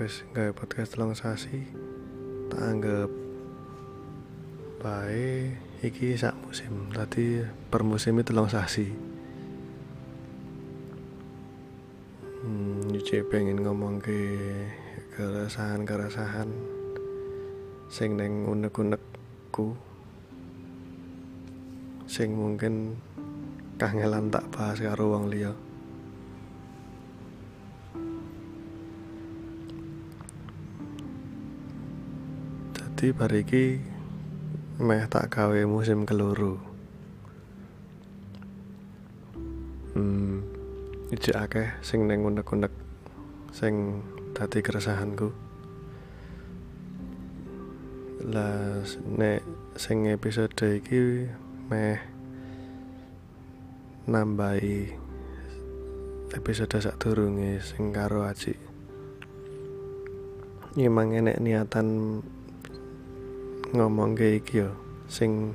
Wis nggawe podcast telung sasi. Tak anggap bae iki sak musim. Tadi per musim itu telung sasi. Hmm, Yuci pengen ngomong ke keresahan-keresahan sing neng unek-unekku sing mungkin kangelan tak bahas karo wong liya Jadi bariki meh tak gawe musim keluru Hmm, ijek akeh sing neng unek-unek sing dadi keresahanku. Lah nek sing episode iki meh nambahi episode sadurunge sing karo Aji. Emang enek niatan ngomong ke iki yo sing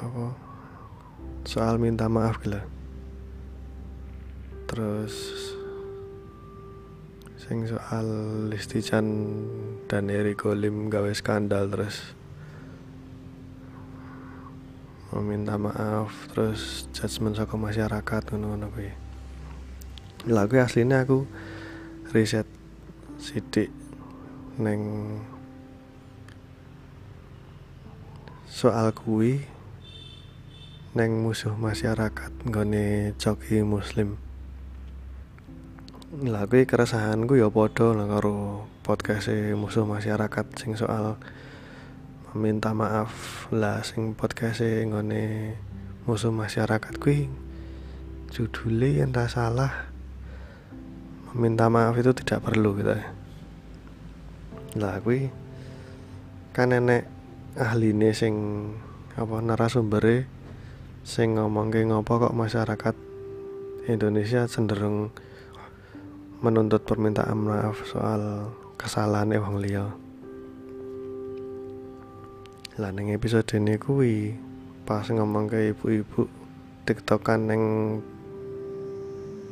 apa soal minta maaf gila terus sing soal Listican dan Eri Golim gawe skandal terus meminta maaf terus judgement saka masyarakat ngono-ngono kuwi. Lah aslinya aku riset sidik neng soal kuwi neng musuh masyarakat nggone coki muslim. Lah kuwi keresahanku ya padha lah karo podcast musuh masyarakat sing soal meminta maaf lah sing podcast nggone musuh masyarakat. Kuwi judulnya yang tak salah meminta maaf itu tidak perlu gitu ya lah kuwi kan nenek ahline sing apa narasumbernya sing ngomongke ngopo kok masyarakat Indonesia cenderung menuntut permintaan maaf soal kesalahan wong liya. Lah ning episode ini kuwi pas ngomong ke ibu-ibu tiktokan neng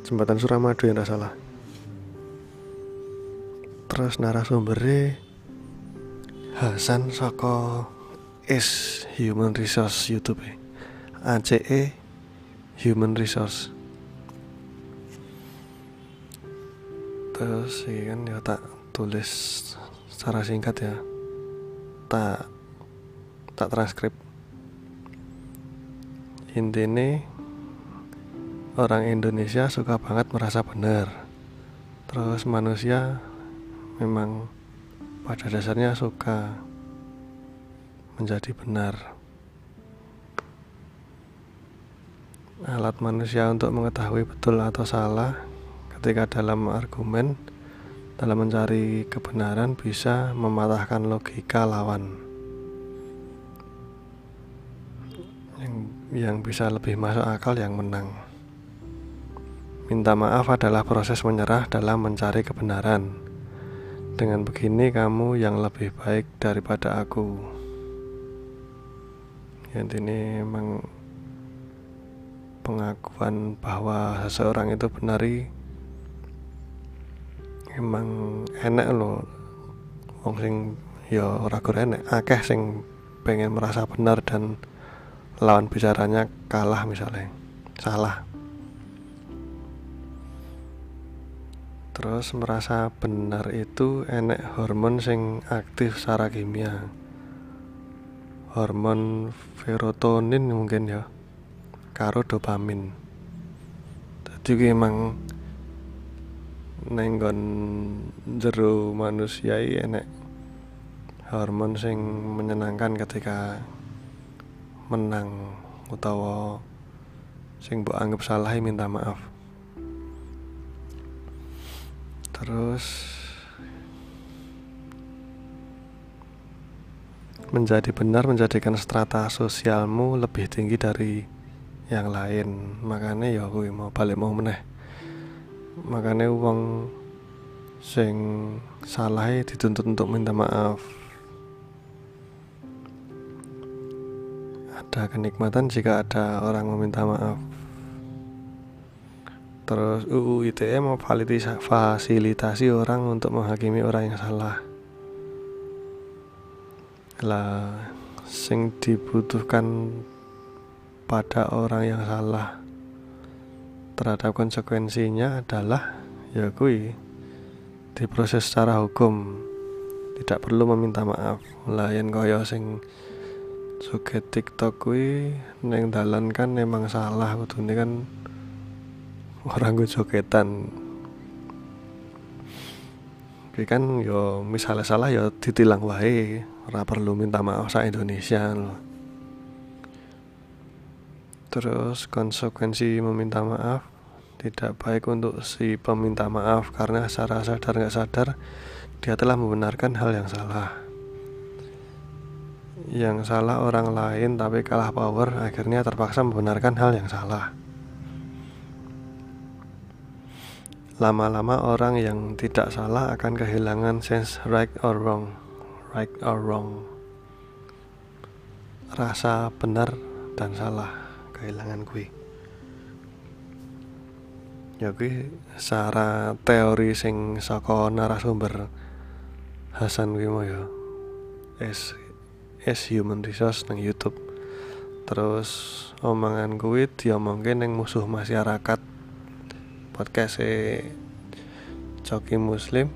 jembatan Suramadu yang salah. Terus narasumbernya Hasan Soko is Human Resource YouTube -e. ACE Human Resource. Terus ini kan ya tak tulis secara singkat ya. Tak tak transkrip. Intinya orang Indonesia suka banget merasa benar. Terus manusia memang pada dasarnya suka menjadi benar. Alat manusia untuk mengetahui betul atau salah ketika dalam argumen dalam mencari kebenaran bisa mematahkan logika lawan. Yang, yang bisa lebih masuk akal yang menang. Minta maaf adalah proses menyerah dalam mencari kebenaran dengan begini kamu yang lebih baik daripada aku. Ini emang pengakuan bahwa seseorang itu benari emang enak loh wong sing ya ora enak akeh sing pengen merasa benar dan lawan bicaranya kalah misalnya. Salah terus merasa benar itu enek hormon sing aktif secara kimia hormon serotonin mungkin ya karo dopamin. Jadi emang nenggon jero manusia enek hormon sing menyenangkan ketika menang utawa sing mbok anggap salah minta maaf terus menjadi benar menjadikan strata sosialmu lebih tinggi dari yang lain. Makanya ya aku mau balik mau meneh. Makanya uang sing salah dituntut untuk minta maaf. Ada kenikmatan jika ada orang meminta maaf terus UU ITE mau fasilitasi orang untuk menghakimi orang yang salah. Lah sing dibutuhkan pada orang yang salah terhadap konsekuensinya adalah ya kui diproses secara hukum. Tidak perlu meminta maaf. Lain kaya sing suget tiktok kui neng dalan kan memang salah ini kan orang gue jogetan Oke kan yo misalnya salah yo ditilang wae ora perlu minta maaf sa Indonesia loh. Terus konsekuensi meminta maaf tidak baik untuk si peminta maaf karena secara sadar nggak sadar dia telah membenarkan hal yang salah. Yang salah orang lain tapi kalah power akhirnya terpaksa membenarkan hal yang salah. Lama-lama orang yang tidak salah akan kehilangan sense right or wrong right or wrong. Rasa benar dan salah kehilangan gue ya gue secara teori sing saka narasumber Hasan gue mau ya human resource nang YouTube. Terus omongan gue diomongin yang musuh masyarakat podcast e Coki Muslim.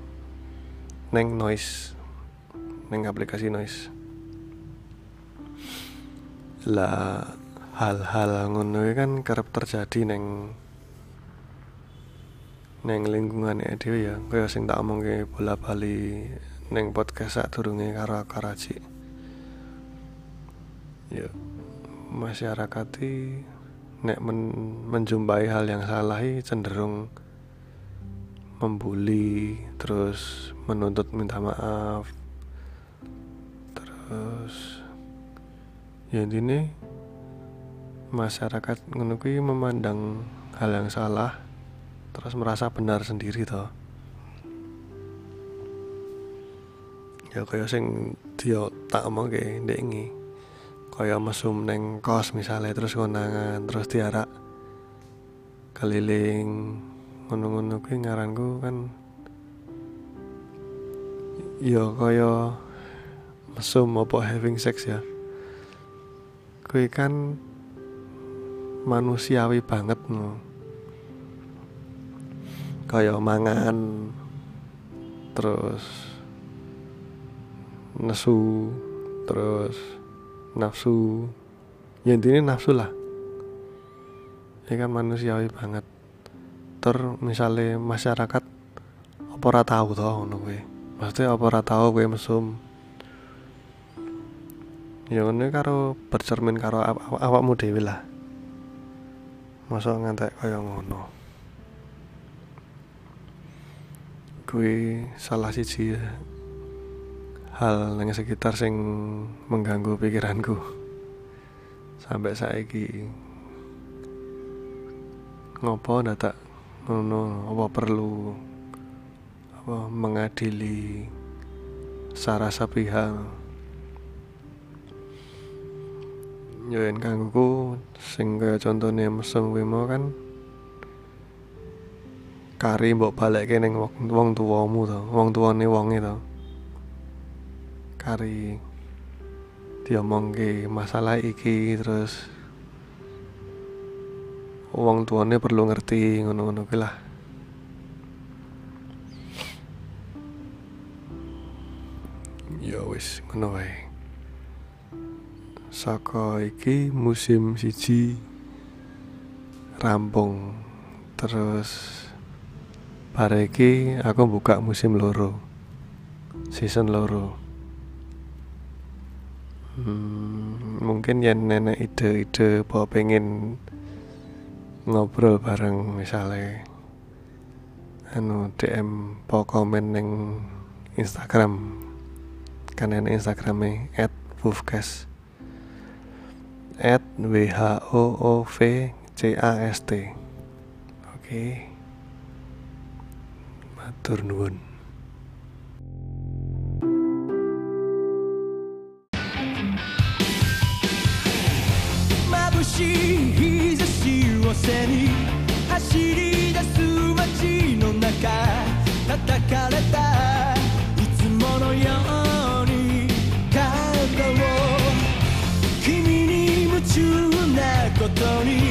Neng noise. Neng aplikasi noise. Lah hal-hal ngono kan kerap terjadi neng neng lingkungan dhewe ya. Kaya sing tak omongke bola bali neng podcast sak durunge karo Karaji. Ya masyarakat nek men menjumpai hal yang salah cenderung membuli terus menuntut minta maaf terus ya ini masyarakat menunjukkan memandang hal yang salah terus merasa benar sendiri toh. Ya kayak sing dia tak omong kayak ndek kaya mesum neng kos misalnya terus konangan terus tiara keliling. Ngono-ngono kuwi ngaranku kan ya kaya mesum apa having sex ya. Kuwi kan manusiawi banget no kaya mangan terus nesu terus nafsu. Ya intinya nafsu lah. Ya kan manusiawi banget. Ter misalnya masyarakat apa ora tahu toh ngono kuwi? Maksudnya apa ora tahu kowe mesum? Ya ngono karo bercermin karo awakmu dhewe lah. Masa ngantek kaya ngono. Kuwi salah siji hal yang sekitar sing mengganggu pikiranku. Sampai saiki ngopo tak ngono apa perlu apa mengadili sarasa pihak. Yo en kanggo sing kaya contone mesem kuwi kan kari mbok balekke ning wong tuwamu to wong tuwane wonge to kari diomongke masalah iki terus uang tuane perlu ngerti ngono-ngono ki lah. Ya wis ngono wae. Saka iki musim siji rampung terus bareki aku buka musim loro season loro hmm, mungkin ya nenek ide-ide bahwa pengen ngobrol bareng misalnya anu DM po komen neng Instagram. Kan enek Instagrame at Wufcast at W H O O V C A S T. Oke. Matur nuwun しい日差しを背に走り出す街の中叩かれたいつものように肩を君に夢中なことに